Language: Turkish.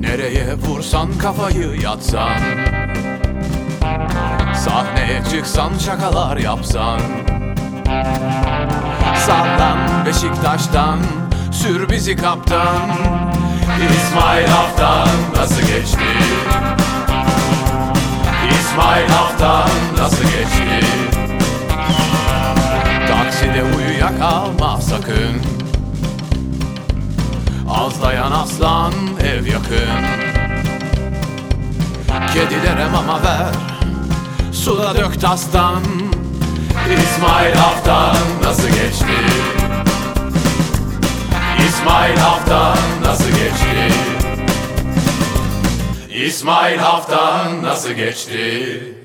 Nereye vursan kafayı yatsan Sahneye çıksan şakalar yapsan. Sallan Beşiktaş'tan Sür bizi kaptan. İsmail Haftan nasıl geçti? İsmail Haftan nasıl geçti uyuyakalma sakın. Azlayan aslan ev yakın. Kedilere mama ver Suda dök tastan. İsmail Haftan nasıl geçti? İsmail Haftan nasıl geçti? İsmail Haftan nasıl geçti